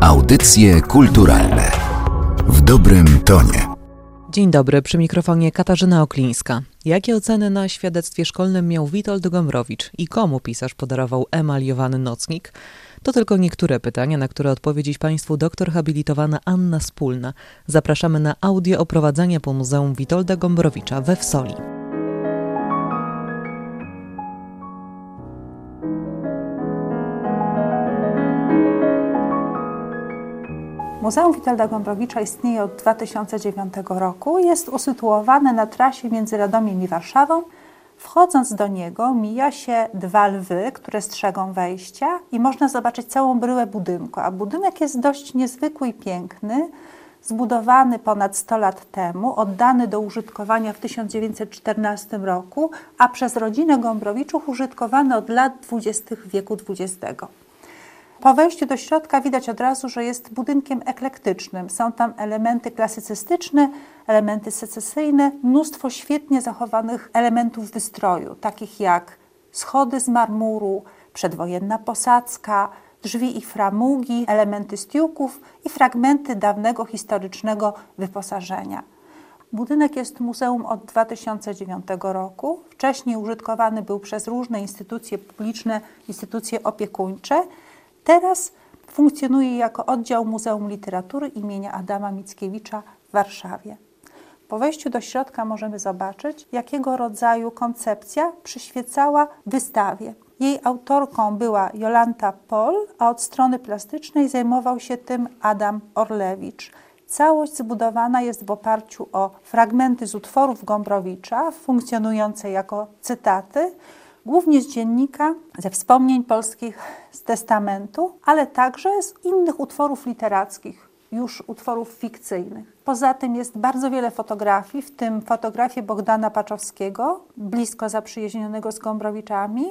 Audycje kulturalne w dobrym tonie. Dzień dobry, przy mikrofonie Katarzyna Oklińska. Jakie oceny na świadectwie szkolnym miał Witold Gombrowicz i komu pisarz podarował emaliowany nocnik? To tylko niektóre pytania, na które odpowie dziś Państwu doktor habilitowana Anna Spólna. Zapraszamy na audio oprowadzenie po Muzeum Witolda Gombrowicza we Wsoli. Muzeum Witolda Gombrowicza istnieje od 2009 roku. Jest usytuowane na trasie między Radomiem i Warszawą. Wchodząc do niego mija się dwa lwy, które strzegą wejścia i można zobaczyć całą bryłę budynku. A budynek jest dość niezwykły i piękny, zbudowany ponad 100 lat temu, oddany do użytkowania w 1914 roku, a przez rodzinę Gombrowiczów użytkowany od lat 20. wieku XX. Po wejściu do środka widać od razu, że jest budynkiem eklektycznym. Są tam elementy klasycystyczne, elementy secesyjne, mnóstwo świetnie zachowanych elementów wystroju, takich jak schody z marmuru, przedwojenna posadzka, drzwi i framugi, elementy stiuków i fragmenty dawnego historycznego wyposażenia. Budynek jest muzeum od 2009 roku. Wcześniej użytkowany był przez różne instytucje publiczne, instytucje opiekuńcze. Teraz funkcjonuje jako oddział Muzeum Literatury imienia Adama Mickiewicza w Warszawie. Po wejściu do środka możemy zobaczyć, jakiego rodzaju koncepcja przyświecała wystawie. Jej autorką była Jolanta Pol, a od strony plastycznej zajmował się tym Adam Orlewicz. Całość zbudowana jest w oparciu o fragmenty z utworów Gombrowicza, funkcjonujące jako cytaty, głównie z dziennika, ze wspomnień polskich, z testamentu, ale także z innych utworów literackich, już utworów fikcyjnych. Poza tym jest bardzo wiele fotografii, w tym fotografie Bogdana Paczowskiego, blisko zaprzyjaźnionego z Gombrowiczami,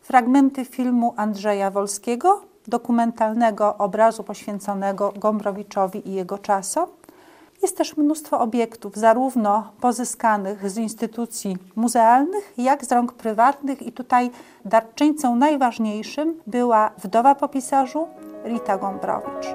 fragmenty filmu Andrzeja Wolskiego, dokumentalnego obrazu poświęconego Gombrowiczowi i jego czasom, jest też mnóstwo obiektów, zarówno pozyskanych z instytucji muzealnych, jak z rąk prywatnych, i tutaj darczyńcą najważniejszym była wdowa po pisarzu Rita Gombrowicz.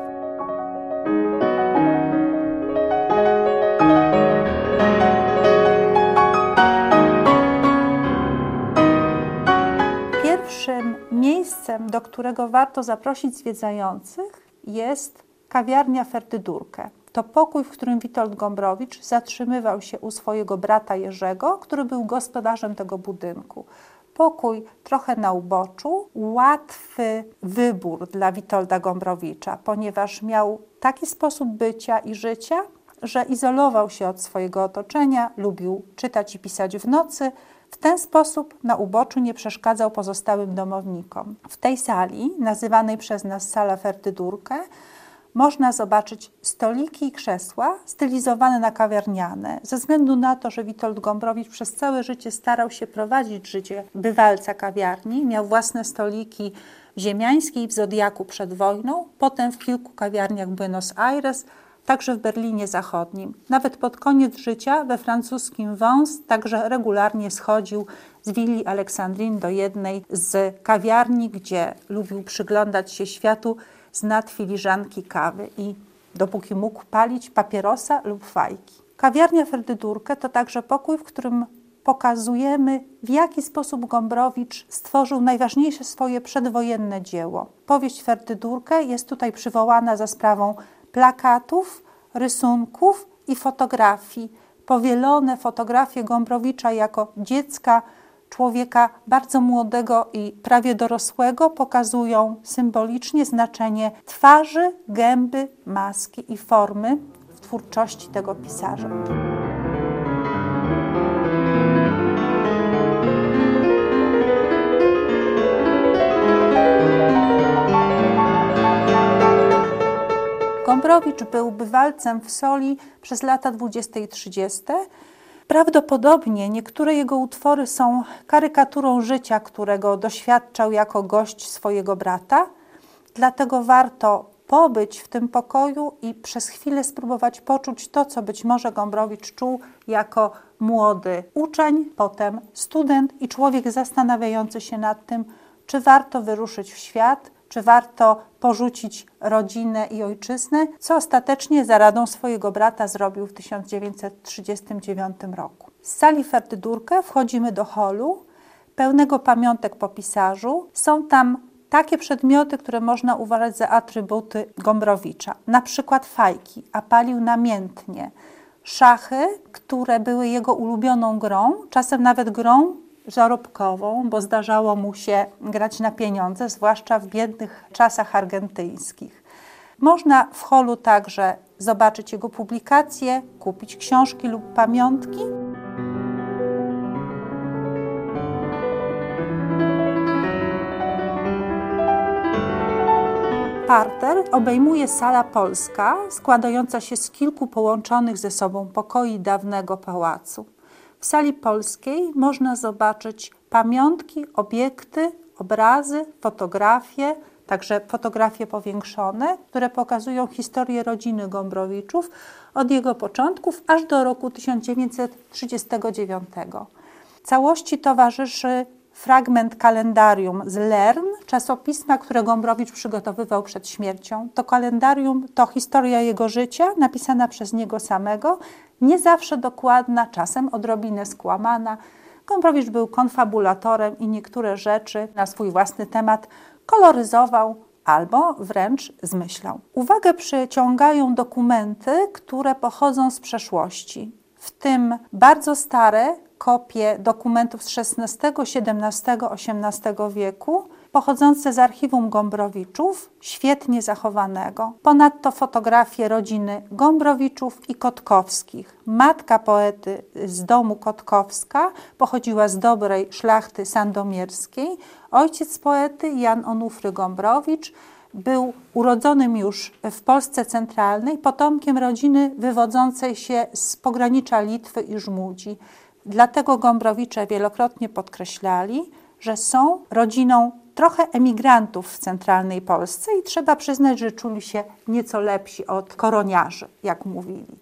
Pierwszym miejscem, do którego warto zaprosić zwiedzających, jest kawiarnia Ferdydurkę to pokój, w którym Witold Gombrowicz zatrzymywał się u swojego brata Jerzego, który był gospodarzem tego budynku. Pokój trochę na uboczu, łatwy wybór dla Witolda Gombrowicza, ponieważ miał taki sposób bycia i życia, że izolował się od swojego otoczenia, lubił czytać i pisać w nocy. W ten sposób na uboczu nie przeszkadzał pozostałym domownikom. W tej sali, nazywanej przez nas sala Ferdydurkę, można zobaczyć stoliki i krzesła stylizowane na kawiarniane. Ze względu na to, że Witold Gombrowicz przez całe życie starał się prowadzić życie bywalca kawiarni, miał własne stoliki w Ziemiańskiej w Zodiaku przed wojną, potem w kilku kawiarniach Buenos Aires, także w Berlinie Zachodnim. Nawet pod koniec życia we francuskim Vence także regularnie schodził z willi Aleksandrin do jednej z kawiarni, gdzie lubił przyglądać się światu z nad filiżanki kawy i dopóki mógł palić papierosa lub fajki. Kawiarnia Ferdydurkę to także pokój, w którym pokazujemy, w jaki sposób Gombrowicz stworzył najważniejsze swoje przedwojenne dzieło. Powieść Ferdydurkę jest tutaj przywołana za sprawą plakatów, rysunków i fotografii. Powielone fotografie Gombrowicza jako dziecka, człowieka bardzo młodego i prawie dorosłego pokazują symbolicznie znaczenie twarzy, gęby, maski i formy w twórczości tego pisarza. Gombrowicz był bywalcem w Soli przez lata 20 i 30. Prawdopodobnie niektóre jego utwory są karykaturą życia, którego doświadczał jako gość swojego brata, dlatego warto pobyć w tym pokoju i przez chwilę spróbować poczuć to, co być może Gombrowicz czuł jako młody uczeń, potem student i człowiek zastanawiający się nad tym, czy warto wyruszyć w świat, czy warto porzucić rodzinę i ojczyznę, co ostatecznie za radą swojego brata zrobił w 1939 roku. Z sali Ferdydurkę wchodzimy do holu, pełnego pamiątek po pisarzu. Są tam takie przedmioty, które można uważać za atrybuty Gombrowicza, na przykład fajki, a palił namiętnie. Szachy, które były jego ulubioną grą, czasem nawet grą żarobkową, bo zdarzało mu się grać na pieniądze, zwłaszcza w biednych czasach argentyńskich. Można w holu także zobaczyć jego publikacje, kupić książki lub pamiątki. Parter obejmuje sala polska, składająca się z kilku połączonych ze sobą pokoi dawnego pałacu. W sali polskiej można zobaczyć pamiątki, obiekty, obrazy, fotografie, także fotografie powiększone, które pokazują historię rodziny Gombrowiczów od jego początków aż do roku 1939. Całości towarzyszy fragment kalendarium z Lern, czasopisma, które Gombrowicz przygotowywał przed śmiercią. To kalendarium to historia jego życia, napisana przez niego samego, nie zawsze dokładna, czasem odrobinę skłamana. Gombrowicz był konfabulatorem i niektóre rzeczy na swój własny temat koloryzował albo wręcz zmyślał. Uwagę przyciągają dokumenty, które pochodzą z przeszłości, w tym bardzo stare kopie dokumentów z XVI, XVII, XVIII wieku, pochodzące z archiwum Gombrowiczów, świetnie zachowanego. Ponadto fotografie rodziny Gombrowiczów i Kotkowskich. Matka poety z domu Kotkowska pochodziła z dobrej szlachty sandomierskiej. Ojciec poety Jan Onufry Gombrowicz był urodzonym już w Polsce centralnej, potomkiem rodziny wywodzącej się z pogranicza Litwy i Żmudzi. Dlatego Gombrowicze wielokrotnie podkreślali, że są rodziną trochę emigrantów w centralnej Polsce i trzeba przyznać, że czuli się nieco lepsi od koroniarzy, jak mówili.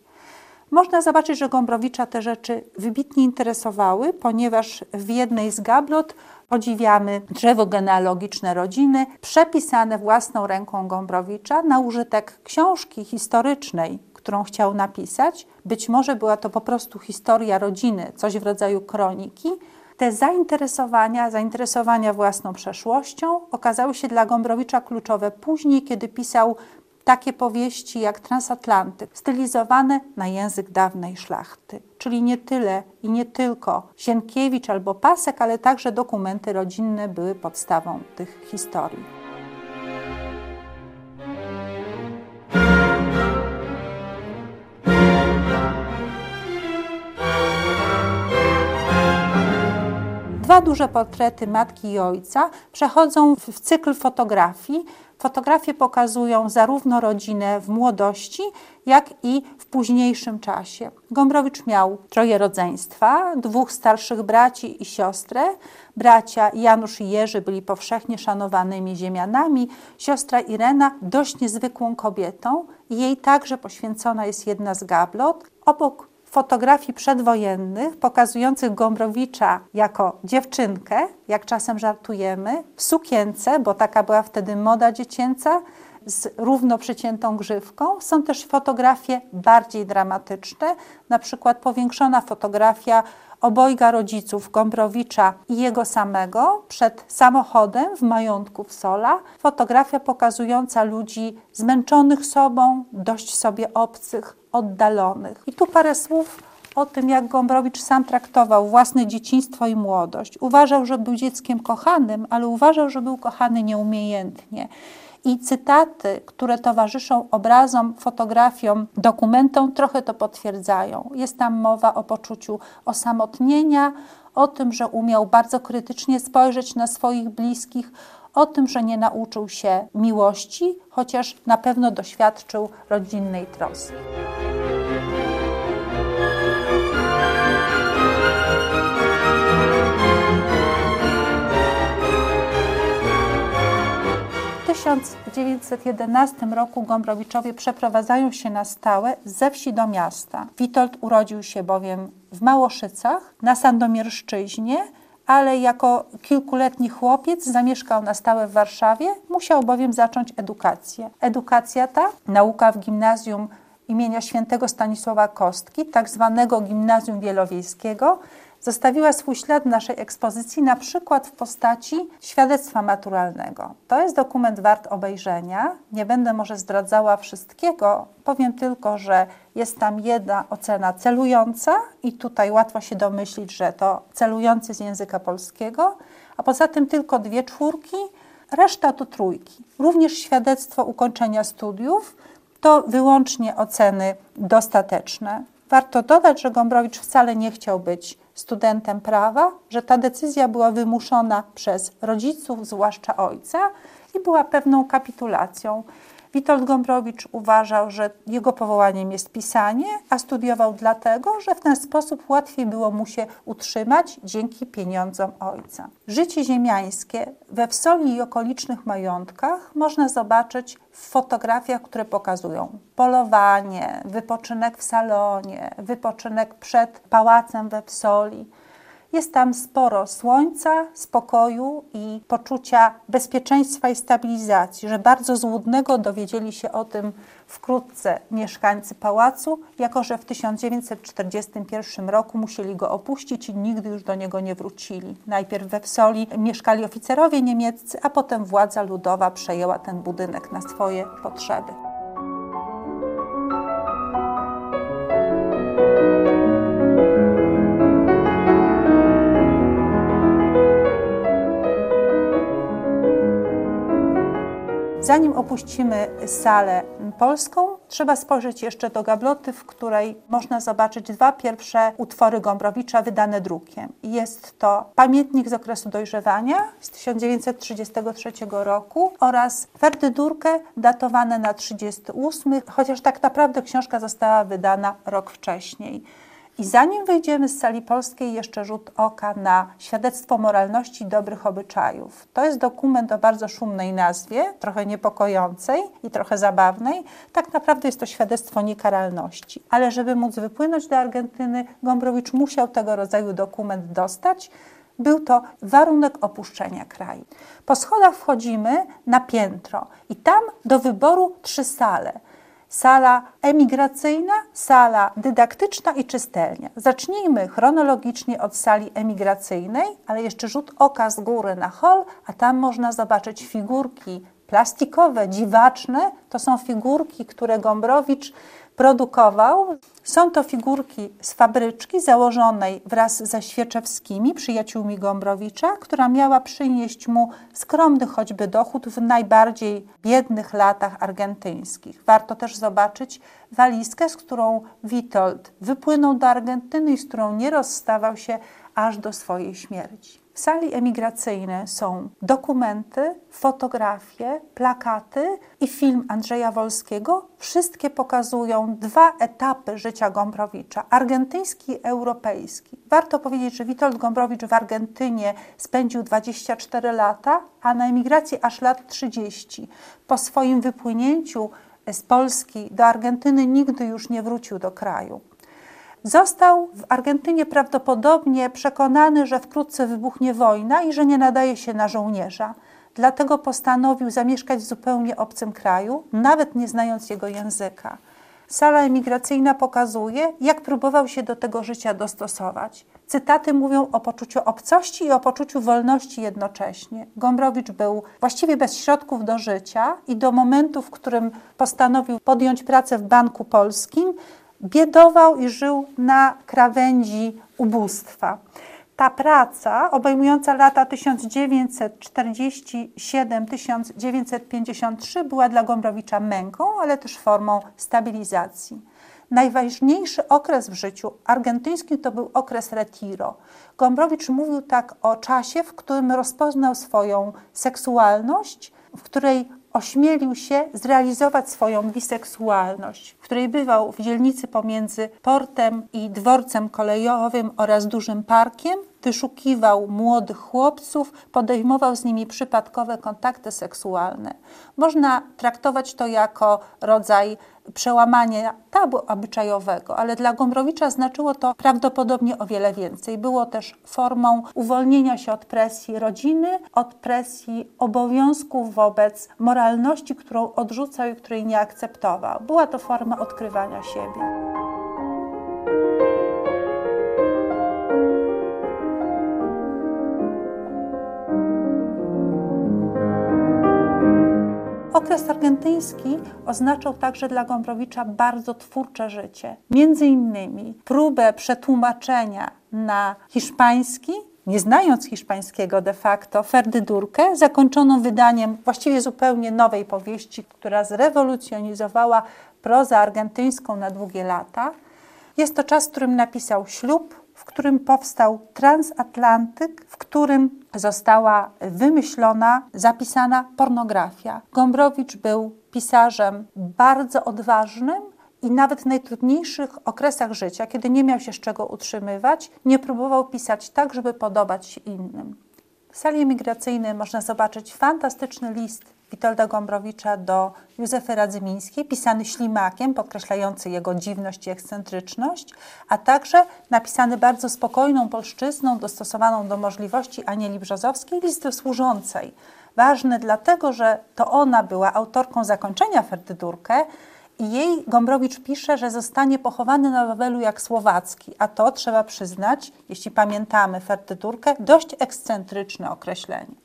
Można zobaczyć, że Gombrowicza te rzeczy wybitnie interesowały, ponieważ w jednej z gablot podziwiamy drzewo genealogiczne rodziny, przepisane własną ręką Gombrowicza na użytek książki historycznej, którą chciał napisać. Być może była to po prostu historia rodziny, coś w rodzaju kroniki. Te zainteresowania, zainteresowania własną przeszłością okazały się dla Gombrowicza kluczowe później, kiedy pisał takie powieści jak Transatlantyk, stylizowane na język dawnej szlachty. Czyli nie tyle i nie tylko Sienkiewicz albo Pasek, ale także dokumenty rodzinne były podstawą tych historii. Dwa duże portrety matki i ojca przechodzą w cykl fotografii. Fotografie pokazują zarówno rodzinę w młodości, jak i w późniejszym czasie. Gombrowicz miał troje rodzeństwa, dwóch starszych braci i siostrę. Bracia Janusz i Jerzy byli powszechnie szanowanymi ziemianami, siostra Irena dość niezwykłą kobietą. Jej także poświęcona jest jedna z gablot. Obok fotografii przedwojennych pokazujących Gombrowicza jako dziewczynkę, jak czasem żartujemy, w sukience, bo taka była wtedy moda dziecięca, z równo przyciętą grzywką. Są też fotografie bardziej dramatyczne, na przykład powiększona fotografia obojga rodziców Gombrowicza i jego samego przed samochodem w majątku w Sola. Fotografia pokazująca ludzi zmęczonych sobą, dość sobie obcych, oddalonych. I tu parę słów o tym, jak Gombrowicz sam traktował własne dzieciństwo i młodość. Uważał, że był dzieckiem kochanym, ale uważał, że był kochany nieumiejętnie. I cytaty, które towarzyszą obrazom, fotografiom, dokumentom, trochę to potwierdzają. Jest tam mowa o poczuciu osamotnienia, o tym, że umiał bardzo krytycznie spojrzeć na swoich bliskich, o tym, że nie nauczył się miłości, chociaż na pewno doświadczył rodzinnej troski. 1911 roku Gombrowiczowie przeprowadzają się na stałe ze wsi do miasta. Witold urodził się bowiem w Małoszycach na Sandomierszczyźnie, ale jako kilkuletni chłopiec zamieszkał na stałe w Warszawie, musiał bowiem zacząć edukację. Edukacja ta, nauka w gimnazjum imienia świętego Stanisława Kostki, tak zwanego Gimnazjum Wielowiejskiego, zostawiła swój ślad w naszej ekspozycji, na przykład w postaci świadectwa maturalnego. To jest dokument wart obejrzenia. Nie będę może zdradzała wszystkiego, powiem tylko, że jest tam jedna ocena celująca i tutaj łatwo się domyślić, że to celujący z języka polskiego, a poza tym tylko dwie czwórki, reszta to trójki. Również świadectwo ukończenia studiów to wyłącznie oceny dostateczne. Warto dodać, że Gombrowicz wcale nie chciał być studentem prawa, że ta decyzja była wymuszona przez rodziców, zwłaszcza ojca, i była pewną kapitulacją. Witold Gombrowicz uważał, że jego powołaniem jest pisanie, a studiował dlatego, że w ten sposób łatwiej było mu się utrzymać dzięki pieniądzom ojca. Życie ziemiańskie we Wsoli i okolicznych majątkach można zobaczyć w fotografiach, które pokazują polowanie, wypoczynek w salonie, wypoczynek przed pałacem we Wsoli. Jest tam sporo słońca, spokoju i poczucia bezpieczeństwa i stabilizacji, że bardzo złudnego dowiedzieli się o tym wkrótce mieszkańcy pałacu, jako że w 1941 roku musieli go opuścić i nigdy już do niego nie wrócili. Najpierw we Wsoli mieszkali oficerowie niemieccy, a potem władza ludowa przejęła ten budynek na swoje potrzeby. Zanim opuścimy salę polską, trzeba spojrzeć jeszcze do gabloty, w której można zobaczyć dwa pierwsze utwory Gombrowicza wydane drukiem. Jest to Pamiętnik z okresu dojrzewania z 1933 roku oraz Ferdydurkę datowane na 38, chociaż tak naprawdę książka została wydana rok wcześniej. I zanim wyjdziemy z sali polskiej, jeszcze rzut oka na świadectwo moralności dobrych obyczajów. To jest dokument o bardzo szumnej nazwie, trochę niepokojącej i trochę zabawnej. Tak naprawdę jest to świadectwo niekaralności. Ale żeby móc wypłynąć do Argentyny, Gombrowicz musiał tego rodzaju dokument dostać. Był to warunek opuszczenia kraju. Po schodach wchodzimy na piętro i tam do wyboru trzy sale sala emigracyjna, sala dydaktyczna i czystelnia. Zacznijmy chronologicznie od sali emigracyjnej, ale jeszcze rzut oka z góry na hol, a tam można zobaczyć figurki plastikowe, dziwaczne. To są figurki, które Gombrowicz produkował. Są to figurki z fabryczki założonej wraz ze Świeczewskimi, przyjaciółmi Gombrowicza, która miała przynieść mu skromny choćby dochód w najbardziej biednych latach argentyńskich. Warto też zobaczyć walizkę, z którą Witold wypłynął do Argentyny i z którą nie rozstawał się aż do swojej śmierci. W sali emigracyjnej są dokumenty, fotografie, plakaty i film Andrzeja Wolskiego. Wszystkie pokazują dwa etapy życia Gombrowicza, argentyński i europejski. Warto powiedzieć, że Witold Gombrowicz w Argentynie spędził 24 lata, a na emigracji aż lat 30. Po swoim wypłynięciu z Polski do Argentyny nigdy już nie wrócił do kraju. Został w Argentynie prawdopodobnie przekonany, że wkrótce wybuchnie wojna i że nie nadaje się na żołnierza. Dlatego postanowił zamieszkać w zupełnie obcym kraju, nawet nie znając jego języka. Sala emigracyjna pokazuje, jak próbował się do tego życia dostosować. Cytaty mówią o poczuciu obcości i o poczuciu wolności jednocześnie. Gombrowicz był właściwie bez środków do życia i do momentu, w którym postanowił podjąć pracę w Banku Polskim, biedował i żył na krawędzi ubóstwa. Ta praca, obejmująca lata 1947-1953, była dla Gombrowicza męką, ale też formą stabilizacji. Najważniejszy okres w życiu argentyńskim to był okres retiro. Gombrowicz mówił tak o czasie, w którym rozpoznał swoją seksualność, w której ośmielił się zrealizować swoją biseksualność, w której bywał w dzielnicy pomiędzy portem i dworcem kolejowym oraz dużym parkiem. Wyszukiwał młodych chłopców, podejmował z nimi przypadkowe kontakty seksualne. Można traktować to jako rodzaj przełamania tabu obyczajowego, ale dla Gombrowicza znaczyło to prawdopodobnie o wiele więcej. Było też formą uwolnienia się od presji rodziny, od presji obowiązków wobec moralności, którą odrzucał i której nie akceptował. Była to forma odkrywania siebie. Okres argentyński oznaczał także dla Gombrowicza bardzo twórcze życie. Między innymi próbę przetłumaczenia na hiszpański nie znając hiszpańskiego de facto, Ferdydurkę, zakończoną wydaniem właściwie zupełnie nowej powieści, która zrewolucjonizowała prozę argentyńską na długie lata. Jest to czas, w którym napisał ślub, w którym powstał transatlantyk, w którym została wymyślona, zapisana pornografia. Gombrowicz był pisarzem bardzo odważnym i nawet w najtrudniejszych okresach życia, kiedy nie miał się z czego utrzymywać, nie próbował pisać tak, żeby podobać się innym. W sali emigracyjnej można zobaczyć fantastyczny list Witolda Gombrowicza do Józefy Radzymińskiej, pisany ślimakiem, podkreślający jego dziwność i ekscentryczność, a także napisany bardzo spokojną polszczyzną, dostosowaną do możliwości Anieli Brzozowskiej, list do służącej. Ważny dlatego, że to ona była autorką zakończenia Ferdydurkę, i jej Gombrowicz pisze, że zostanie pochowany na Wawelu jak Słowacki, a to trzeba przyznać, jeśli pamiętamy Ferdydurkę, dość ekscentryczne określenie.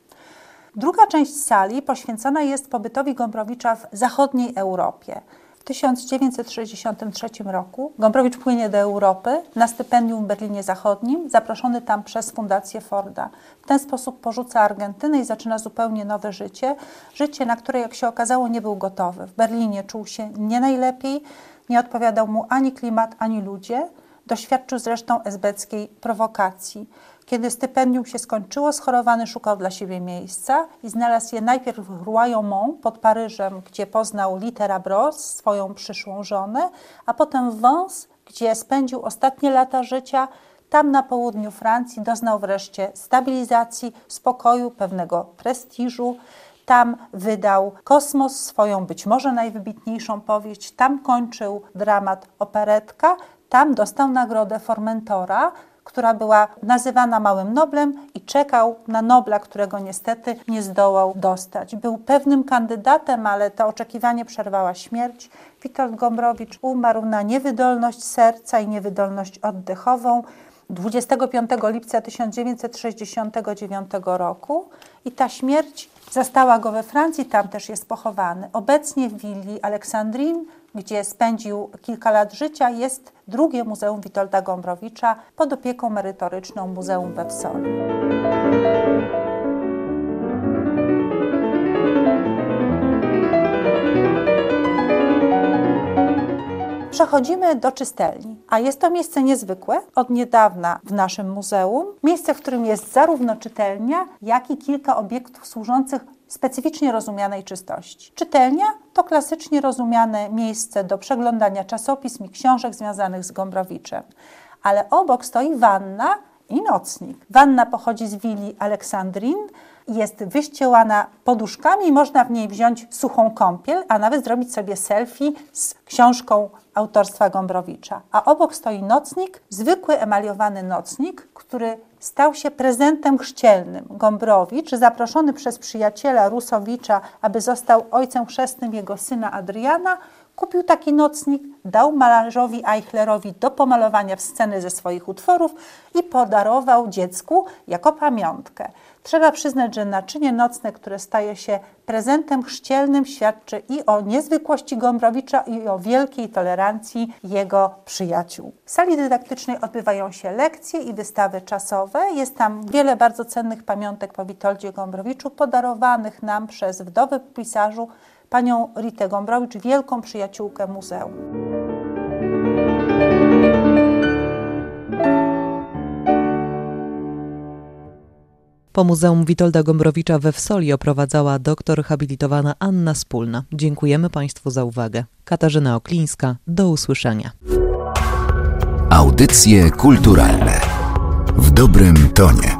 Druga część sali poświęcona jest pobytowi Gombrowicza w zachodniej Europie. W 1963 roku Gombrowicz płynie do Europy na stypendium w Berlinie Zachodnim, zaproszony tam przez Fundację Forda. W ten sposób porzuca Argentynę i zaczyna zupełnie nowe życie. Życie, na które, jak się okazało, nie był gotowy. W Berlinie czuł się nie najlepiej, nie odpowiadał mu ani klimat, ani ludzie. Doświadczył zresztą esbeckiej prowokacji. Kiedy stypendium się skończyło, schorowany szukał dla siebie miejsca i znalazł je najpierw w Royaumont pod Paryżem, gdzie poznał Litera Bros, swoją przyszłą żonę, a potem w Vence, gdzie spędził ostatnie lata życia. Tam na południu Francji doznał wreszcie stabilizacji, spokoju, pewnego prestiżu. Tam wydał Kosmos, swoją być może najwybitniejszą powieść. Tam kończył dramat Operetka. Tam dostał nagrodę Formentora, która była nazywana Małym Noblem i czekał na Nobla, którego niestety nie zdołał dostać. Był pewnym kandydatem, ale to oczekiwanie przerwała śmierć. Witold Gombrowicz umarł na niewydolność serca i niewydolność oddechową 25 lipca 1969 roku i ta śmierć zastała go we Francji, tam też jest pochowany. Obecnie w willi Aleksandrin gdzie spędził kilka lat życia, jest drugie Muzeum Witolda Gombrowicza pod opieką merytoryczną Muzeum we Wsoli. Przechodzimy do czystelni, a jest to miejsce niezwykłe, od niedawna w naszym muzeum. Miejsce, w którym jest zarówno czytelnia, jak i kilka obiektów służących specyficznie rozumianej czystości. Czytelnia to klasycznie rozumiane miejsce do przeglądania czasopism i książek związanych z Gombrowiczem, ale obok stoi wanna i nocnik. Wanna pochodzi z willi Aleksandrin, jest wyścielana poduszkami i można w niej wziąć suchą kąpiel, a nawet zrobić sobie selfie z książką autorstwa Gombrowicza. A obok stoi nocnik, zwykły emaliowany nocnik, który stał się prezentem chrzcielnym. Gombrowicz, zaproszony przez przyjaciela Rusowicza, aby został ojcem chrzestnym jego syna Adriana, kupił taki nocnik, dał malarzowi Eichlerowi do pomalowania w sceny ze swoich utworów i podarował dziecku jako pamiątkę. Trzeba przyznać, że naczynie nocne, które staje się prezentem chrzcielnym, świadczy i o niezwykłości Gombrowicza, i o wielkiej tolerancji jego przyjaciół. W sali dydaktycznej odbywają się lekcje i wystawy czasowe. Jest tam wiele bardzo cennych pamiątek po Witoldzie Gombrowiczu, podarowanych nam przez wdowę pisarzu panią Ritę Gombrowicz, wielką przyjaciółkę muzeum. Po Muzeum Witolda Gombrowicza we Wsoli oprowadzała doktor habilitowana Anna Spólna. Dziękujemy Państwu za uwagę. Katarzyna Oklińska, do usłyszenia. Audycje kulturalne W dobrym tonie.